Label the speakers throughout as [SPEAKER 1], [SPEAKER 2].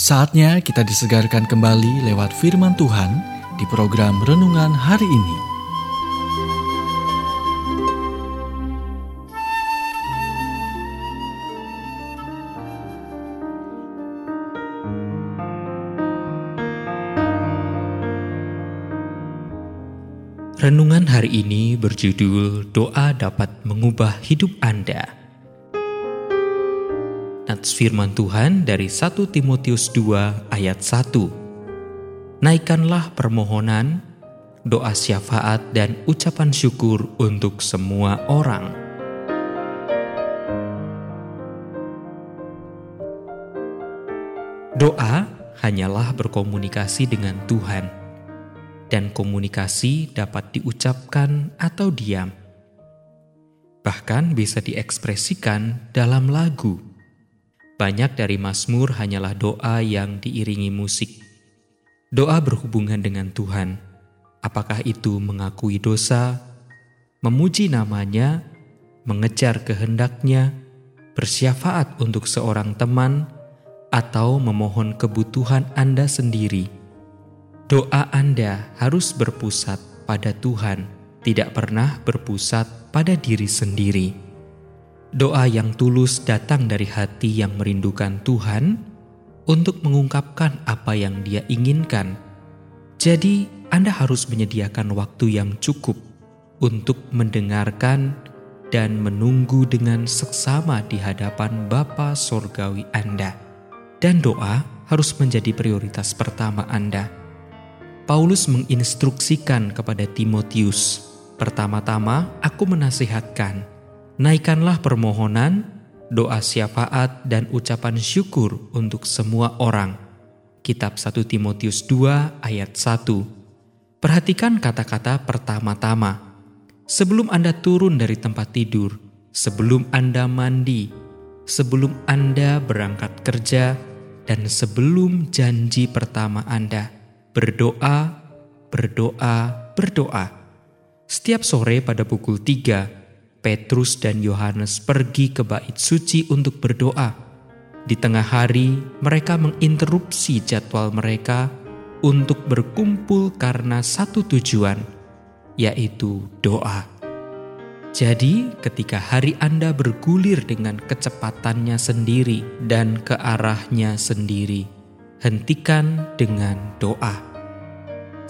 [SPEAKER 1] Saatnya kita disegarkan kembali lewat firman Tuhan di program renungan hari ini.
[SPEAKER 2] Renungan hari ini berjudul Doa Dapat Mengubah Hidup Anda. Nats firman Tuhan dari 1 Timotius 2 ayat 1. Naikkanlah permohonan, doa syafaat dan ucapan syukur untuk semua orang. Doa hanyalah berkomunikasi dengan Tuhan, dan komunikasi dapat diucapkan atau diam. Bahkan bisa diekspresikan dalam lagu banyak dari Mazmur hanyalah doa yang diiringi musik. Doa berhubungan dengan Tuhan, apakah itu mengakui dosa, memuji namanya, mengejar kehendaknya, bersyafaat untuk seorang teman, atau memohon kebutuhan Anda sendiri. Doa Anda harus berpusat pada Tuhan, tidak pernah berpusat pada diri sendiri. Doa yang tulus datang dari hati yang merindukan Tuhan untuk mengungkapkan apa yang Dia inginkan. Jadi, Anda harus menyediakan waktu yang cukup untuk mendengarkan dan menunggu dengan seksama di hadapan Bapa Sorgawi Anda. Dan doa harus menjadi prioritas pertama Anda. Paulus menginstruksikan kepada Timotius, pertama-tama aku menasihatkan, naikkanlah permohonan, doa syafaat, dan ucapan syukur untuk semua orang. Kitab 1 Timotius 2 ayat 1 Perhatikan kata-kata pertama-tama. Sebelum Anda turun dari tempat tidur, sebelum Anda mandi, sebelum Anda berangkat kerja, dan sebelum janji pertama Anda, berdoa, berdoa, berdoa. Setiap sore pada pukul 3, Petrus dan Yohanes pergi ke bait suci untuk berdoa. Di tengah hari, mereka menginterupsi jadwal mereka untuk berkumpul karena satu tujuan, yaitu doa. Jadi, ketika hari Anda bergulir dengan kecepatannya sendiri dan ke arahnya sendiri, hentikan dengan doa.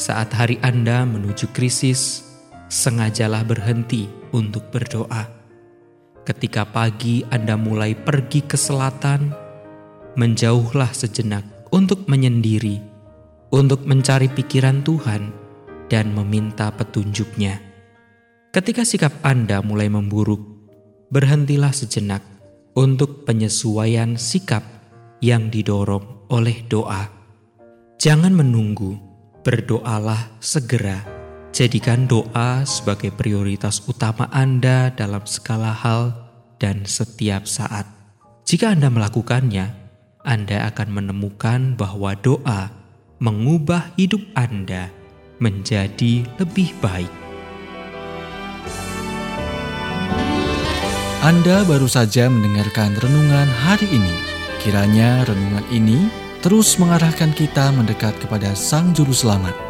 [SPEAKER 2] Saat hari Anda menuju krisis, sengajalah berhenti untuk berdoa. Ketika pagi Anda mulai pergi ke selatan, menjauhlah sejenak untuk menyendiri, untuk mencari pikiran Tuhan dan meminta petunjuknya. Ketika sikap Anda mulai memburuk, berhentilah sejenak untuk penyesuaian sikap yang didorong oleh doa. Jangan menunggu, berdoalah segera Jadikan doa sebagai prioritas utama Anda dalam segala hal dan setiap saat. Jika Anda melakukannya, Anda akan menemukan bahwa doa mengubah hidup Anda menjadi lebih baik.
[SPEAKER 1] Anda baru saja mendengarkan renungan hari ini. Kiranya renungan ini terus mengarahkan kita mendekat kepada Sang Juru Selamat